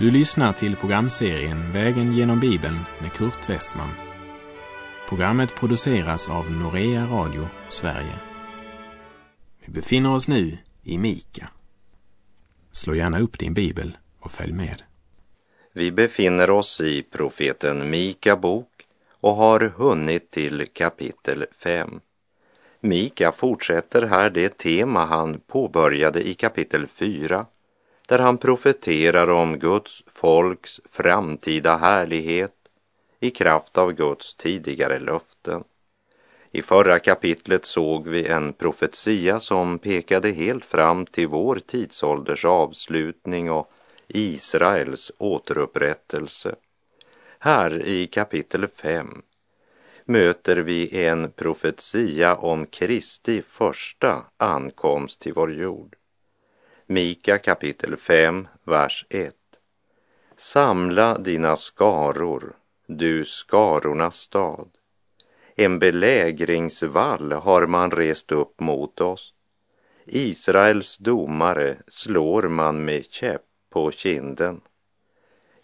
Du lyssnar till programserien Vägen genom Bibeln med Kurt Westman. Programmet produceras av Norea Radio Sverige. Vi befinner oss nu i Mika. Slå gärna upp din bibel och följ med. Vi befinner oss i profeten Mika bok och har hunnit till kapitel 5. Mika fortsätter här det tema han påbörjade i kapitel 4 där han profeterar om Guds folks framtida härlighet i kraft av Guds tidigare löften. I förra kapitlet såg vi en profetia som pekade helt fram till vår tidsålders avslutning och Israels återupprättelse. Här i kapitel 5 möter vi en profetia om Kristi första ankomst till vår jord. Mika kapitel 5, vers 1. Samla dina skaror, du skarornas stad. En belägringsvall har man rest upp mot oss. Israels domare slår man med käpp på kinden.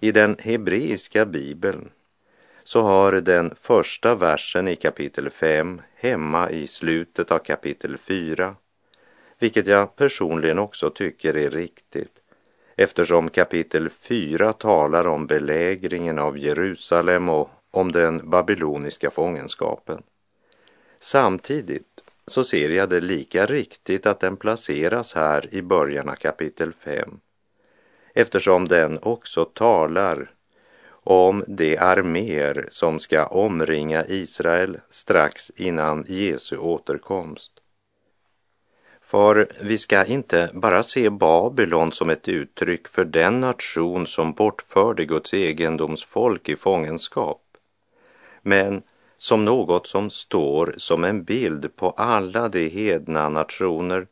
I den hebreiska bibeln så har den första versen i kapitel 5 hemma i slutet av kapitel 4 vilket jag personligen också tycker är riktigt eftersom kapitel 4 talar om belägringen av Jerusalem och om den babyloniska fångenskapen. Samtidigt så ser jag det lika riktigt att den placeras här i början av kapitel 5 eftersom den också talar om de arméer som ska omringa Israel strax innan Jesu återkomst. För vi ska inte bara se Babylon som ett uttryck för den nation som bortförde Guds egendomsfolk i fångenskap, men som något som står som en bild på alla de hedna nationer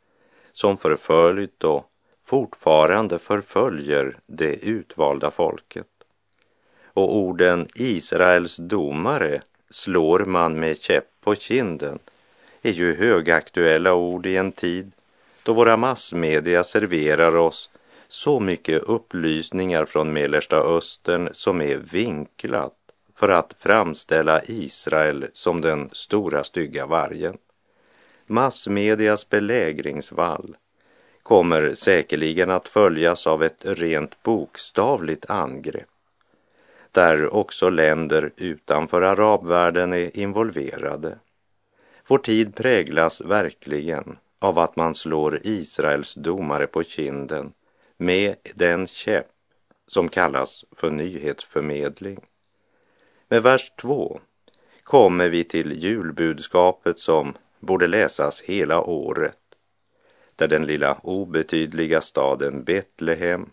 som förföljt och fortfarande förföljer det utvalda folket. Och orden Israels domare slår man med käpp på kinden är ju högaktuella ord i en tid då våra massmedia serverar oss så mycket upplysningar från Mellersta Östern som är vinklat för att framställa Israel som den stora stygga vargen. Massmedias belägringsvall kommer säkerligen att följas av ett rent bokstavligt angrepp där också länder utanför arabvärlden är involverade. Vår tid präglas verkligen av att man slår Israels domare på kinden med den käpp som kallas för nyhetsförmedling. Med vers 2 kommer vi till julbudskapet som borde läsas hela året, där den lilla obetydliga staden Betlehem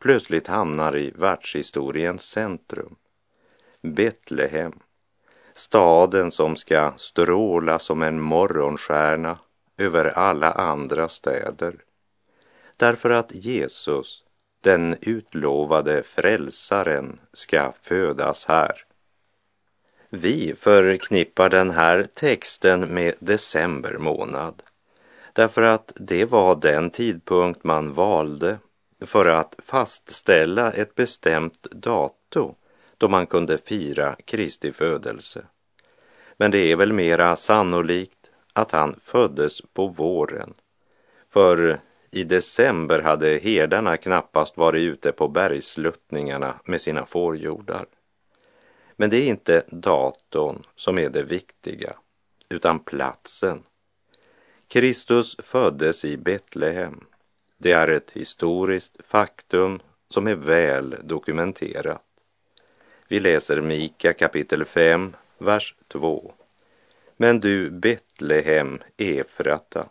plötsligt hamnar i världshistoriens centrum. Betlehem, staden som ska stråla som en morgonstjärna över alla andra städer. Därför att Jesus, den utlovade frälsaren, ska födas här. Vi förknippar den här texten med december månad därför att det var den tidpunkt man valde för att fastställa ett bestämt datum då man kunde fira Kristi födelse. Men det är väl mera sannolikt att han föddes på våren. För i december hade herdarna knappast varit ute på bergsluttningarna med sina fårjordar. Men det är inte datorn som är det viktiga, utan platsen. Kristus föddes i Betlehem. Det är ett historiskt faktum som är väl dokumenterat. Vi läser Mika kapitel 5, vers 2. Men du Betlehem Efrata,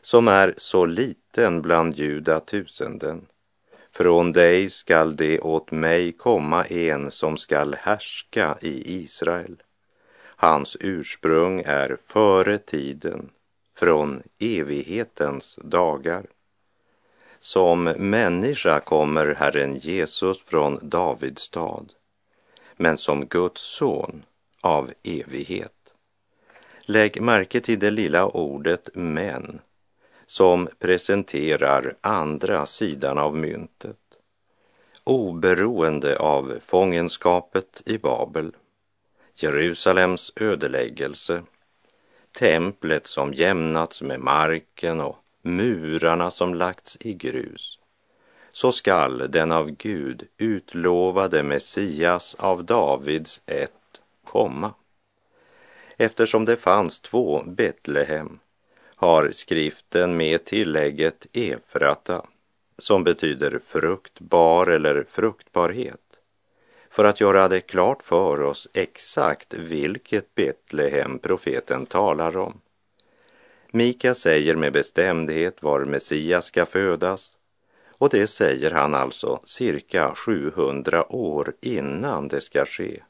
som är så liten bland judatusenden, från dig skall det åt mig komma en som skall härska i Israel. Hans ursprung är före tiden, från evighetens dagar. Som människa kommer Herren Jesus från Davids stad, men som Guds son av evighet. Lägg märke till det lilla ordet men som presenterar andra sidan av myntet. oberoende av fångenskapet i Babel, Jerusalems ödeläggelse, templet som jämnats med marken och murarna som lagts i grus, så skall den av Gud utlovade Messias av Davids ett komma. Eftersom det fanns två Betlehem har skriften med tillägget Efrata, som betyder fruktbar eller fruktbarhet, för att göra det klart för oss exakt vilket Betlehem profeten talar om. Mika säger med bestämdhet var Messias ska födas och det säger han alltså cirka 700 år innan det ska ske.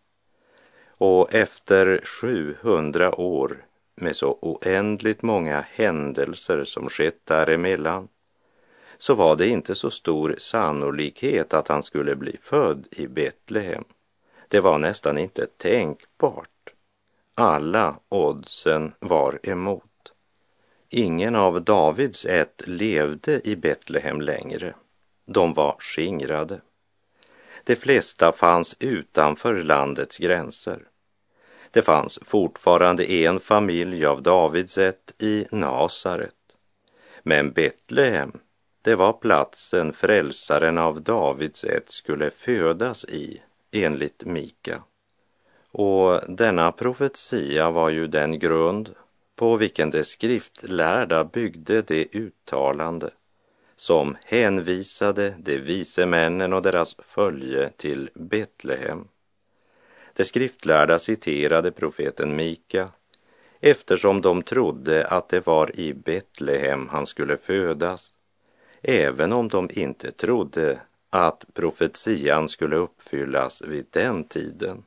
Och efter 700 år med så oändligt många händelser som skett däremellan så var det inte så stor sannolikhet att han skulle bli född i Betlehem. Det var nästan inte tänkbart. Alla oddsen var emot. Ingen av Davids ett levde i Betlehem längre. De var skingrade. De flesta fanns utanför landets gränser. Det fanns fortfarande en familj av Davids ett i Nasaret. Men Betlehem, det var platsen frälsaren av Davids ett skulle födas i, enligt Mika. Och denna profetia var ju den grund på vilken de skriftlärda byggde det uttalande som hänvisade de vise männen och deras följe till Betlehem. De skriftlärda citerade profeten Mika eftersom de trodde att det var i Betlehem han skulle födas, även om de inte trodde att profetian skulle uppfyllas vid den tiden.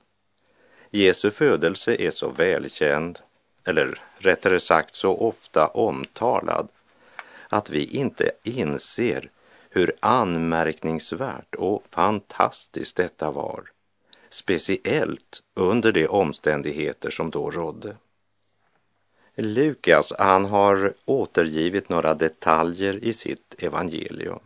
Jesu födelse är så välkänd, eller rättare sagt så ofta omtalad, att vi inte inser hur anmärkningsvärt och fantastiskt detta var, speciellt under de omständigheter som då rådde. Lukas, han har återgivit några detaljer i sitt evangelium.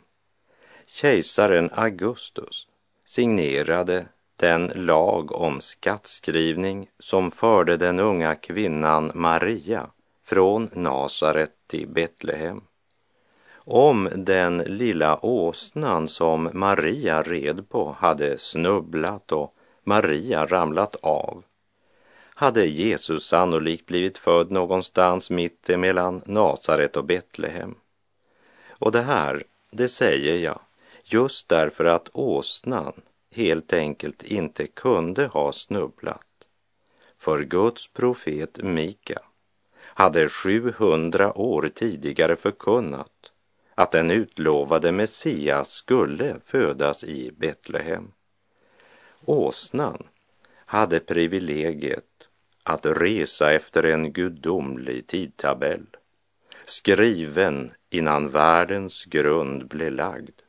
Kejsaren Augustus signerade den lag om skattskrivning som förde den unga kvinnan Maria från Nasaret till Betlehem om den lilla åsnan som Maria red på hade snubblat och Maria ramlat av hade Jesus sannolikt blivit född någonstans mitt emellan Nasaret och Betlehem. Och det här, det säger jag just därför att åsnan helt enkelt inte kunde ha snubblat. För Guds profet Mika hade 700 år tidigare förkunnat att den utlovade Messias skulle födas i Betlehem. Åsnan hade privilegiet att resa efter en gudomlig tidtabell, skriven innan världens grund blev lagd.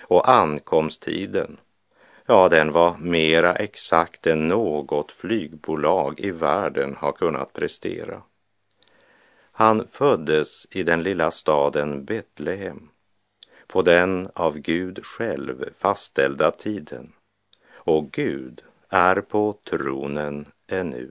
Och ankomsttiden, ja, den var mera exakt än något flygbolag i världen har kunnat prestera. Han föddes i den lilla staden Betlehem på den av Gud själv fastställda tiden och Gud är på tronen ännu.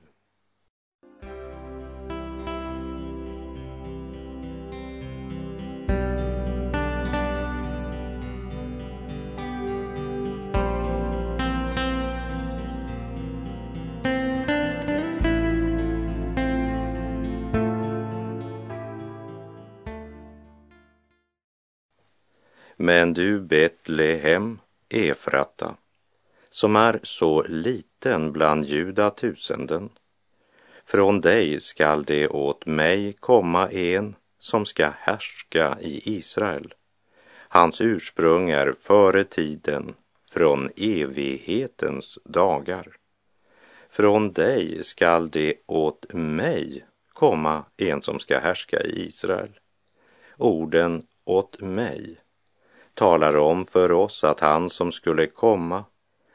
Men du Betlehem, Efrata, som är så liten bland judatusenden, från dig skall det åt mig komma en som ska härska i Israel. Hans ursprung är före tiden, från evighetens dagar. Från dig skall det åt mig komma en som ska härska i Israel. Orden åt mig talar om för oss att han som skulle komma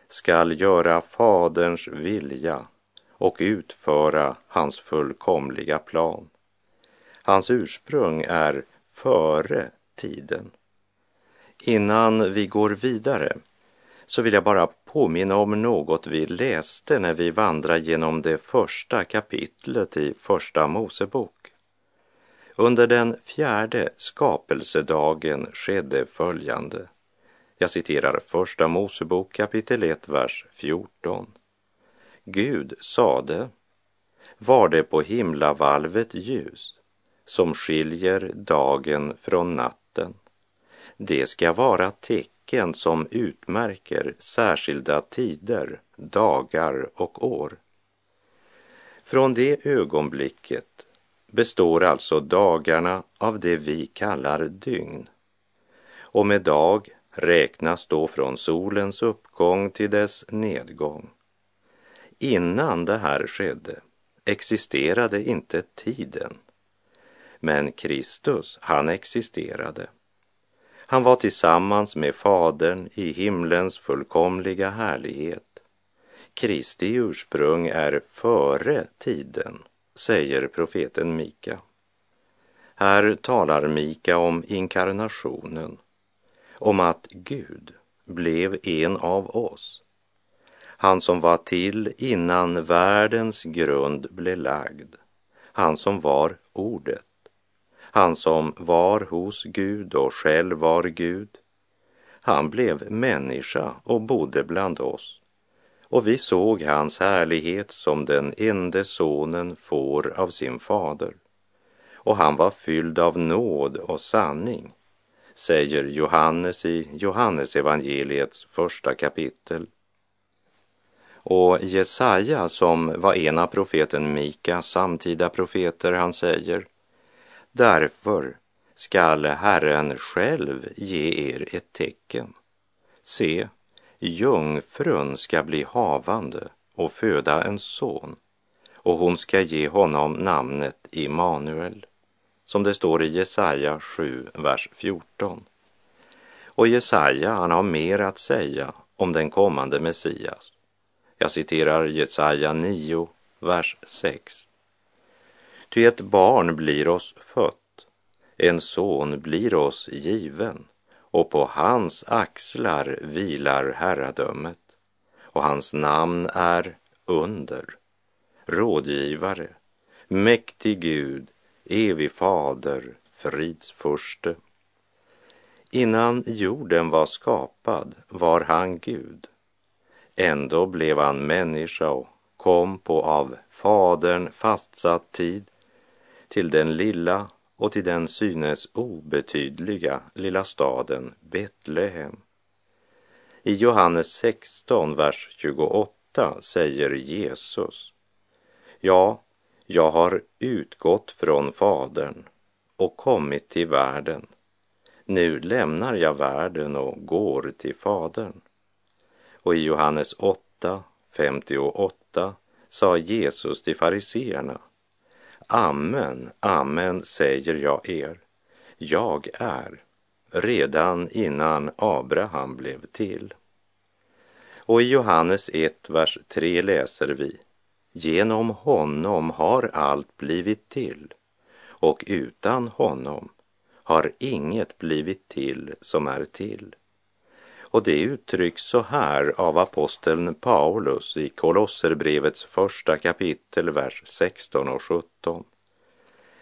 skall göra Faderns vilja och utföra hans fullkomliga plan. Hans ursprung är före tiden. Innan vi går vidare så vill jag bara påminna om något vi läste när vi vandrar genom det första kapitlet i Första Mosebok. Under den fjärde skapelsedagen skedde följande. Jag citerar Första Mosebok kapitel 1, vers 14. Gud sade, var det på himlavalvet ljus som skiljer dagen från natten. Det ska vara tecken som utmärker särskilda tider, dagar och år. Från det ögonblicket består alltså dagarna av det vi kallar dygn. Och med dag räknas då från solens uppgång till dess nedgång. Innan det här skedde existerade inte tiden. Men Kristus, han existerade. Han var tillsammans med Fadern i himlens fullkomliga härlighet. Kristi ursprung är före tiden, säger profeten Mika. Här talar Mika om inkarnationen, om att Gud blev en av oss han som var till innan världens grund blev lagd. Han som var ordet. Han som var hos Gud och själv var Gud. Han blev människa och bodde bland oss. Och vi såg hans härlighet som den enda sonen får av sin fader. Och han var fylld av nåd och sanning, säger Johannes i Johannesevangeliets första kapitel och Jesaja som var en av profeten Mika, samtida profeter, han säger Därför skall Herren själv ge er ett tecken. Se, jungfrun ska bli havande och föda en son och hon ska ge honom namnet Immanuel, som det står i Jesaja 7, vers 14. Och Jesaja, han har mer att säga om den kommande Messias. Jag citerar Jesaja 9, vers 6. Ty ett barn blir oss fött, en son blir oss given, och på hans axlar vilar herradömet, och hans namn är under, rådgivare, mäktig Gud, evig fader, fridsfurste. Innan jorden var skapad var han Gud Ändå blev han människa och kom på av Fadern fastsatt tid till den lilla och till den synes obetydliga lilla staden Betlehem. I Johannes 16, vers 28 säger Jesus, Ja, jag har utgått från Fadern och kommit till världen. Nu lämnar jag världen och går till Fadern. Och i Johannes 8, 58 sa Jesus till fariseerna Amen, amen säger jag er, jag är redan innan Abraham blev till. Och i Johannes 1, vers 3 läser vi Genom honom har allt blivit till och utan honom har inget blivit till som är till. Och det uttrycks så här av aposteln Paulus i Kolosserbrevets första kapitel, vers 16 och 17.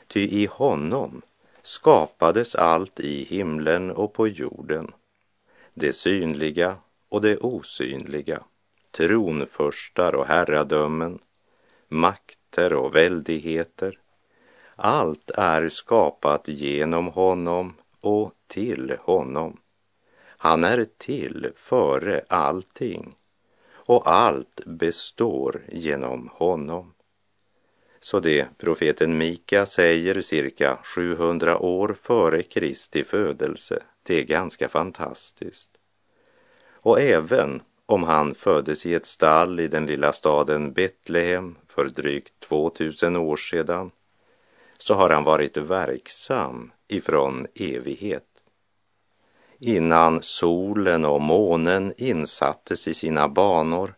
Ty i honom skapades allt i himlen och på jorden, det synliga och det osynliga, tronförstar och herradömen, makter och väldigheter. Allt är skapat genom honom och till honom. Han är till före allting och allt består genom honom. Så det profeten Mika säger cirka 700 år före Kristi födelse, det är ganska fantastiskt. Och även om han föddes i ett stall i den lilla staden Betlehem för drygt 2000 år sedan, så har han varit verksam ifrån evighet innan solen och månen insattes i sina banor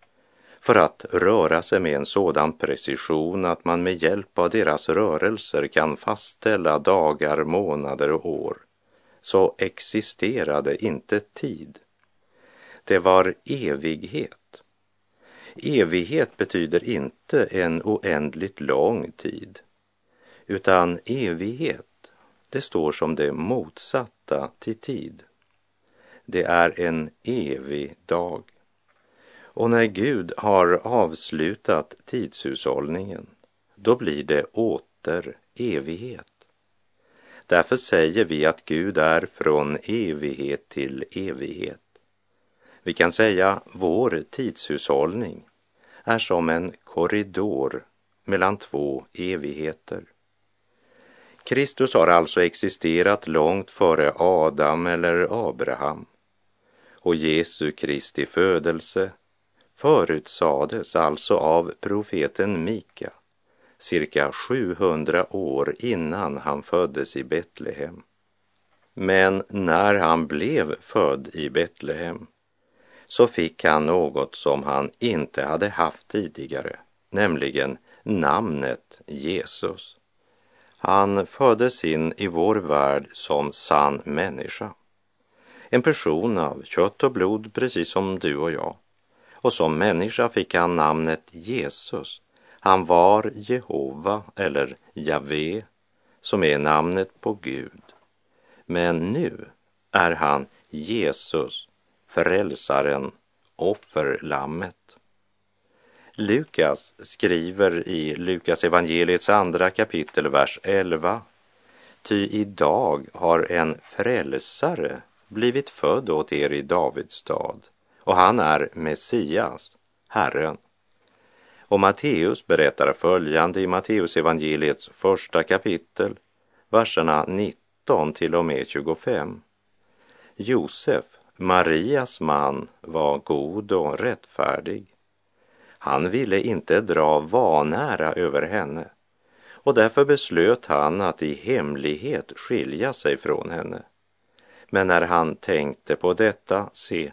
för att röra sig med en sådan precision att man med hjälp av deras rörelser kan fastställa dagar, månader och år, så existerade inte tid. Det var evighet. Evighet betyder inte en oändligt lång tid, utan evighet, det står som det motsatta till tid. Det är en evig dag. Och när Gud har avslutat tidshushållningen, då blir det åter evighet. Därför säger vi att Gud är från evighet till evighet. Vi kan säga vår tidshushållning är som en korridor mellan två evigheter. Kristus har alltså existerat långt före Adam eller Abraham och Jesu Kristi födelse förutsades alltså av profeten Mika cirka 700 år innan han föddes i Betlehem. Men när han blev född i Betlehem så fick han något som han inte hade haft tidigare, nämligen namnet Jesus. Han föddes in i vår värld som sann människa. En person av kött och blod, precis som du och jag. Och som människa fick han namnet Jesus. Han var Jehova eller Javé, som är namnet på Gud. Men nu är han Jesus, frälsaren, offerlammet. Lukas skriver i Lukas evangeliets andra kapitel, vers 11. Ty idag har en frälsare blivit född åt er i Davids stad och han är Messias, Herren. Och Matteus berättar följande i Matteusevangeliets första kapitel, verserna 19 till och med 25. Josef, Marias man, var god och rättfärdig. Han ville inte dra vanära över henne och därför beslöt han att i hemlighet skilja sig från henne. Men när han tänkte på detta, se,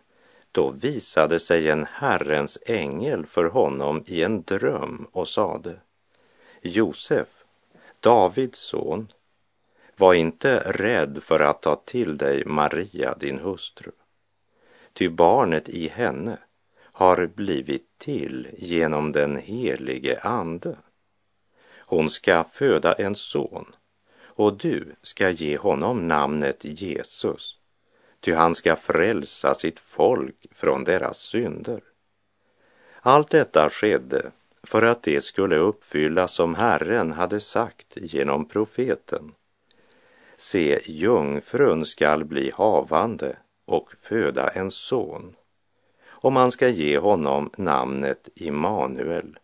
då visade sig en Herrens ängel för honom i en dröm och sade Josef, Davids son, var inte rädd för att ta till dig Maria, din hustru, ty barnet i henne har blivit till genom den helige Ande. Hon ska föda en son och du ska ge honom namnet Jesus, ty han ska frälsa sitt folk från deras synder. Allt detta skedde för att det skulle uppfyllas som Herren hade sagt genom profeten. Se, jungfrun skall bli havande och föda en son och man ska ge honom namnet Immanuel.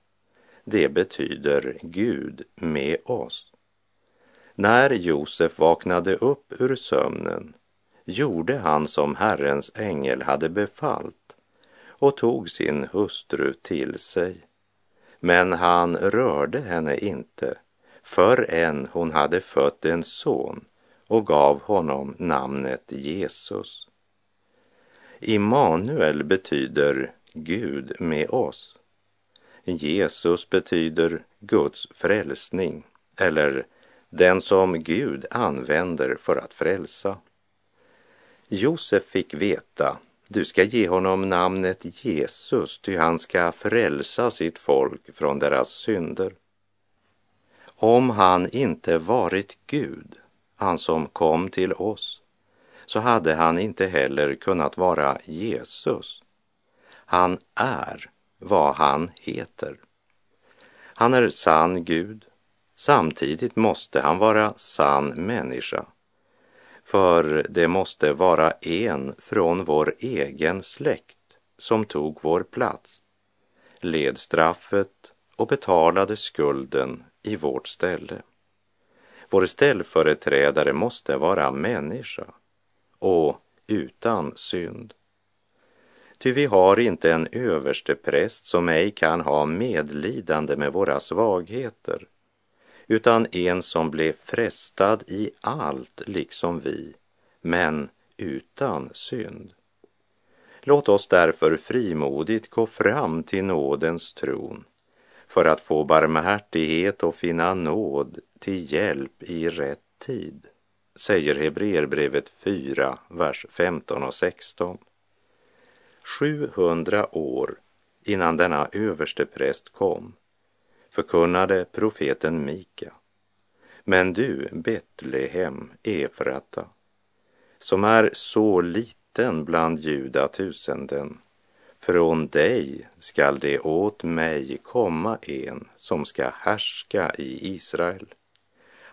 Det betyder Gud med oss. När Josef vaknade upp ur sömnen gjorde han som Herrens ängel hade befallt och tog sin hustru till sig. Men han rörde henne inte förrän hon hade fött en son och gav honom namnet Jesus. Immanuel betyder Gud med oss. Jesus betyder Guds frälsning eller den som Gud använder för att frälsa. Josef fick veta, du ska ge honom namnet Jesus, ty han ska frälsa sitt folk från deras synder. Om han inte varit Gud, han som kom till oss, så hade han inte heller kunnat vara Jesus. Han är vad han heter. Han är sann Gud. Samtidigt måste han vara sann människa. För det måste vara en från vår egen släkt som tog vår plats, led straffet och betalade skulden i vårt ställe. Vår ställföreträdare måste vara människa och utan synd. Ty vi har inte en överstepräst som ej kan ha medlidande med våra svagheter, utan en som blev frestad i allt liksom vi, men utan synd. Låt oss därför frimodigt gå fram till nådens tron för att få barmhärtighet och finna nåd till hjälp i rätt tid säger Hebreerbrevet 4, vers 15 och 16. 700 år innan denna överstepräst kom, förkunnade profeten Mika. Men du, Betlehem, Efrata, som är så liten bland judatusenden, från dig skall det åt mig komma en som ska härska i Israel.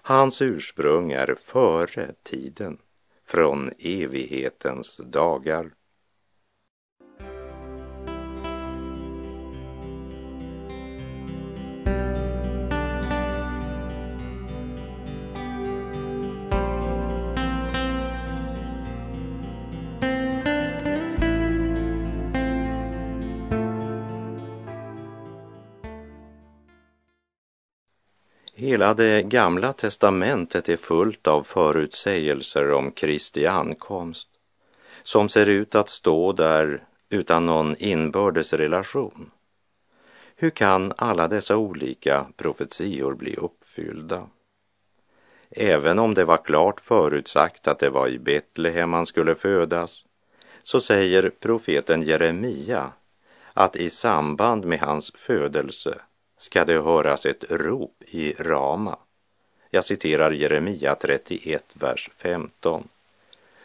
Hans ursprung är före tiden, från evighetens dagar. Hela det gamla testamentet är fullt av förutsägelser om Kristi ankomst som ser ut att stå där utan någon inbördes relation. Hur kan alla dessa olika profetior bli uppfyllda? Även om det var klart förutsagt att det var i Betlehem han skulle födas, så säger profeten Jeremia att i samband med hans födelse ska det höras ett rop i Rama. Jag citerar Jeremia 31, vers 15.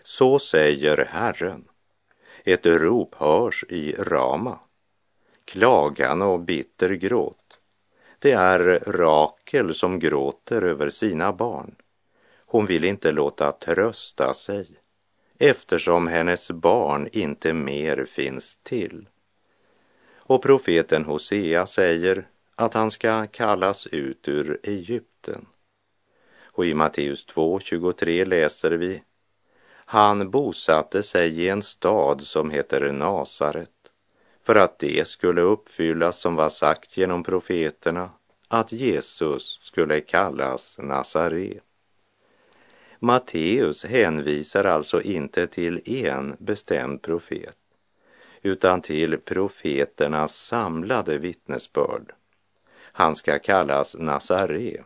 Så säger Herren. Ett rop hörs i Rama. Klagan och bitter gråt. Det är Rakel som gråter över sina barn. Hon vill inte låta trösta sig eftersom hennes barn inte mer finns till. Och profeten Hosea säger att han ska kallas ut ur Egypten. Och i Matteus 2.23 läser vi Han bosatte sig i en stad som heter Nasaret för att det skulle uppfyllas som var sagt genom profeterna att Jesus skulle kallas Nazare. Matteus hänvisar alltså inte till en bestämd profet utan till profeternas samlade vittnesbörd han ska kallas Nazaré,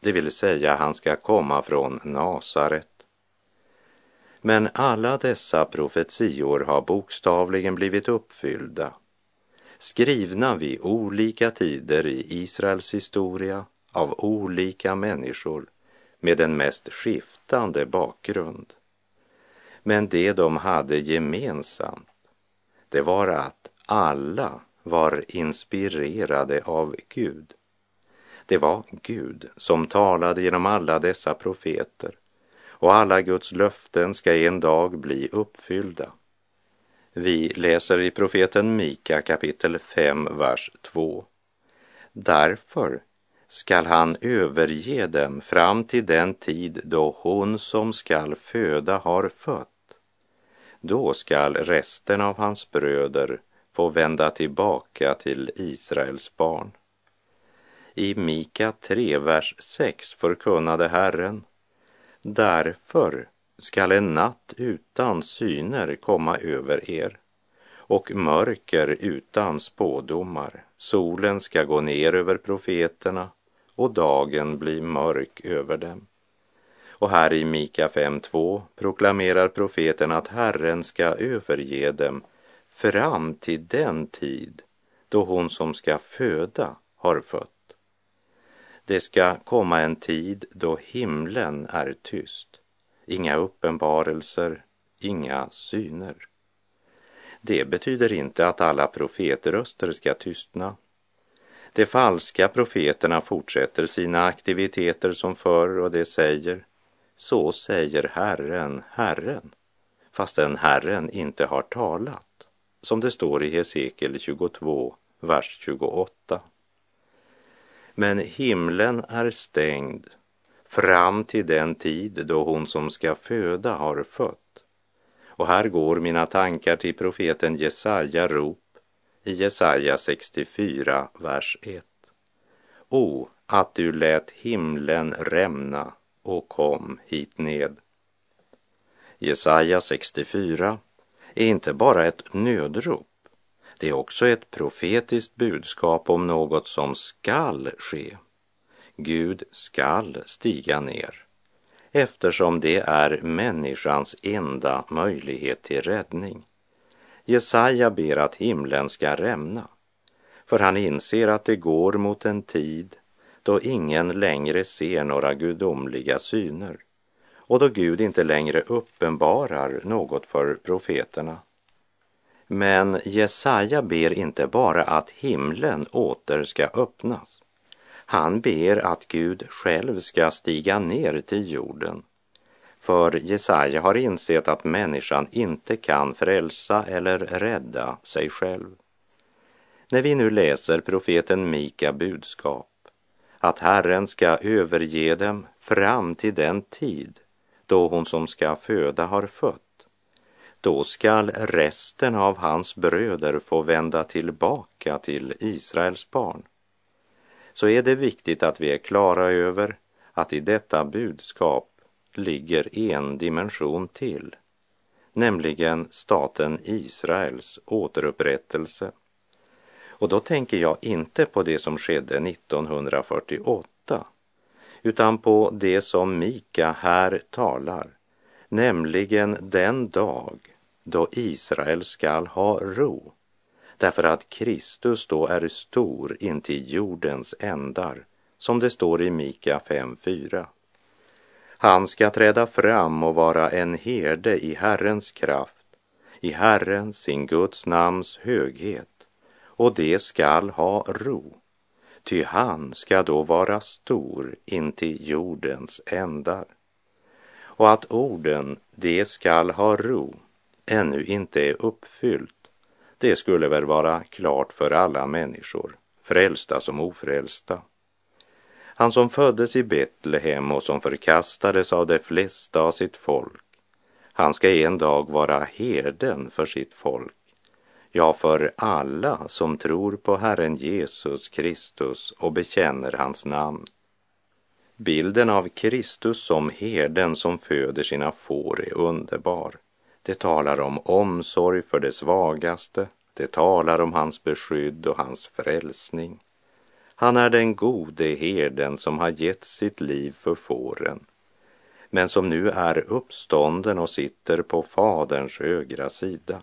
det vill säga han ska komma från Nasaret. Men alla dessa profetior har bokstavligen blivit uppfyllda, skrivna vid olika tider i Israels historia av olika människor med den mest skiftande bakgrund. Men det de hade gemensamt, det var att alla var inspirerade av Gud. Det var Gud som talade genom alla dessa profeter och alla Guds löften ska en dag bli uppfyllda. Vi läser i profeten Mika kapitel 5, vers 2. Därför skall han överge dem fram till den tid då hon som skall föda har fött. Då skall resten av hans bröder få vända tillbaka till Israels barn. I Mika 3, vers 6 förkunnade Herren, därför skall en natt utan syner komma över er och mörker utan spådomar. Solen ska gå ner över profeterna och dagen bli mörk över dem. Och här i Mika 5.2 proklamerar profeten att Herren ska överge dem fram till den tid då hon som ska föda har fött. Det ska komma en tid då himlen är tyst, inga uppenbarelser, inga syner. Det betyder inte att alla profetröster ska tystna. De falska profeterna fortsätter sina aktiviteter som förr och de säger så säger Herren, Herren, fastän Herren inte har talat som det står i Hesekiel 22, vers 28. Men himlen är stängd fram till den tid då hon som ska föda har fött. Och här går mina tankar till profeten Jesaja rop i Jesaja 64, vers 1. O, att du lät himlen rämna och kom hit ned. Jesaja 64 är inte bara ett nödrop, det är också ett profetiskt budskap om något som skall ske. Gud skall stiga ner, eftersom det är människans enda möjlighet till räddning. Jesaja ber att himlen ska rämna, för han inser att det går mot en tid då ingen längre ser några gudomliga syner och då Gud inte längre uppenbarar något för profeterna. Men Jesaja ber inte bara att himlen åter ska öppnas. Han ber att Gud själv ska stiga ner till jorden. För Jesaja har insett att människan inte kan frälsa eller rädda sig själv. När vi nu läser profeten Mika budskap att Herren ska överge dem fram till den tid då hon som ska föda har fött, då skall resten av hans bröder få vända tillbaka till Israels barn. Så är det viktigt att vi är klara över att i detta budskap ligger en dimension till, nämligen staten Israels återupprättelse. Och då tänker jag inte på det som skedde 1948 utan på det som Mika här talar, nämligen den dag då Israel skall ha ro, därför att Kristus då är stor intill jordens ändar, som det står i Mika 5.4. Han ska träda fram och vara en herde i Herrens kraft, i Herrens, sin Guds namns höghet, och det skall ha ro ty han ska då vara stor intill jordens ändar. Och att orden, det skall ha ro, ännu inte är uppfyllt, det skulle väl vara klart för alla människor, frälsta som ofrälsta. Han som föddes i Betlehem och som förkastades av de flesta av sitt folk, han ska en dag vara herden för sitt folk ja, för alla som tror på Herren Jesus Kristus och bekänner hans namn. Bilden av Kristus som herden som föder sina får är underbar. Det talar om omsorg för det svagaste, det talar om hans beskydd och hans frälsning. Han är den gode herden som har gett sitt liv för fåren, men som nu är uppstånden och sitter på Faderns högra sida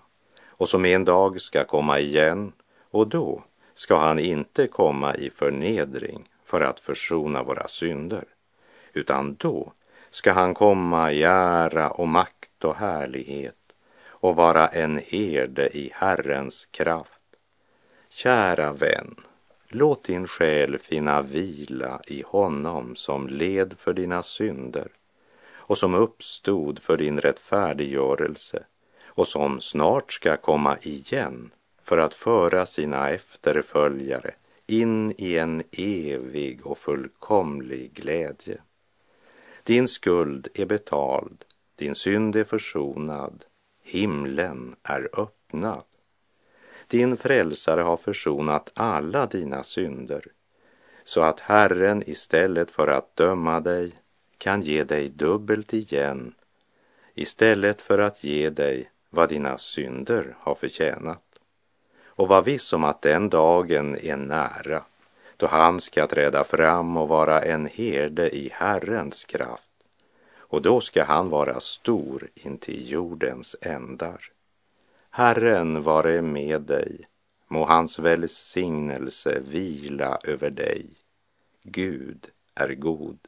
och som en dag ska komma igen och då ska han inte komma i förnedring för att försona våra synder, utan då ska han komma i ära och makt och härlighet och vara en herde i Herrens kraft. Kära vän, låt din själ finna vila i honom som led för dina synder och som uppstod för din rättfärdiggörelse och som snart ska komma igen för att föra sina efterföljare in i en evig och fullkomlig glädje. Din skuld är betald, din synd är försonad, himlen är öppnad. Din frälsare har försonat alla dina synder så att Herren istället för att döma dig kan ge dig dubbelt igen istället för att ge dig vad dina synder har förtjänat. Och var viss om att den dagen är nära då han ska träda fram och vara en herde i Herrens kraft. Och då ska han vara stor intill jordens ändar. Herren vare med dig, må hans välsignelse vila över dig. Gud är god.